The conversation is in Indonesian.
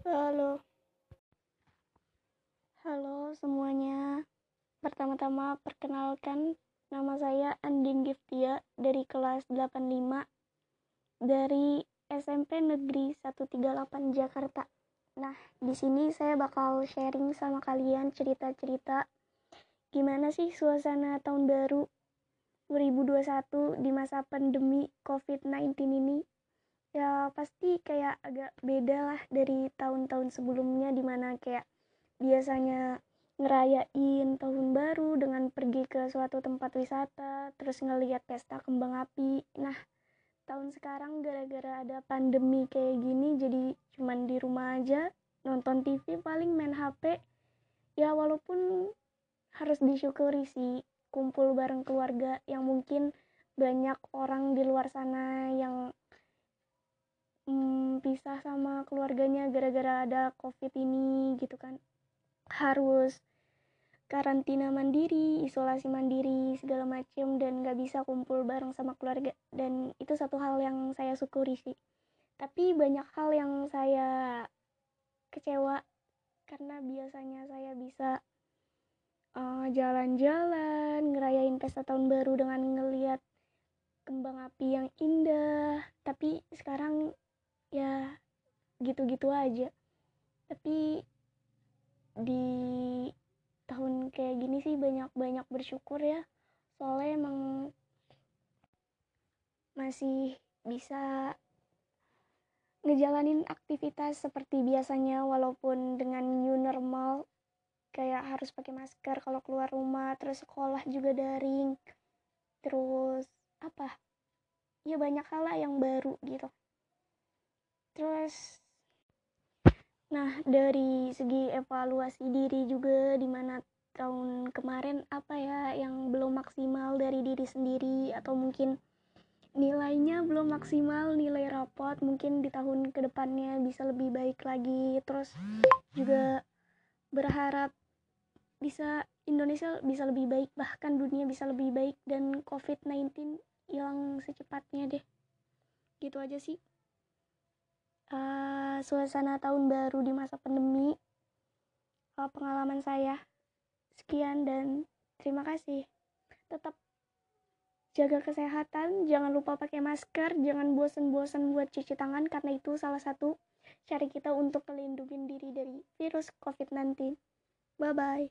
Halo. Halo semuanya. Pertama-tama perkenalkan nama saya Andin Giftia dari kelas 85 dari SMP Negeri 138 Jakarta. Nah, di sini saya bakal sharing sama kalian cerita-cerita gimana sih suasana tahun baru 2021 di masa pandemi COVID-19 ini ya pasti kayak agak beda lah dari tahun-tahun sebelumnya di mana kayak biasanya ngerayain tahun baru dengan pergi ke suatu tempat wisata terus ngeliat pesta kembang api. Nah tahun sekarang gara-gara ada pandemi kayak gini jadi cuman di rumah aja nonton TV paling main HP ya walaupun harus disyukuri sih kumpul bareng keluarga yang mungkin banyak orang di luar sana yang hmm, pisah sama keluarganya gara-gara ada covid ini gitu kan. Harus karantina mandiri, isolasi mandiri segala macem dan gak bisa kumpul bareng sama keluarga. Dan itu satu hal yang saya syukuri sih. Tapi banyak hal yang saya kecewa karena biasanya saya bisa eh, jalan-jalan, ngerayain pesta tahun baru dengan ngeliat kembang api yang indah. Tapi sekarang gitu-gitu aja. Tapi di tahun kayak gini sih banyak-banyak bersyukur ya. Soalnya emang masih bisa ngejalanin aktivitas seperti biasanya walaupun dengan new normal kayak harus pakai masker kalau keluar rumah terus sekolah juga daring terus apa ya banyak hal lah yang baru gitu terus nah dari segi evaluasi diri juga di mana tahun kemarin apa ya yang belum maksimal dari diri sendiri? Atau mungkin nilainya belum maksimal nilai rapot mungkin di tahun ke depannya bisa lebih baik lagi. Terus juga berharap bisa Indonesia bisa lebih baik bahkan dunia bisa lebih baik dan COVID-19 hilang secepatnya deh. Gitu aja sih. Uh, suasana tahun baru di masa pandemi. Uh, pengalaman saya sekian dan terima kasih. Tetap jaga kesehatan jangan lupa pakai masker jangan bosan-bosan buat cuci tangan karena itu salah satu cara kita untuk melindungi diri dari virus COVID-19. Bye bye.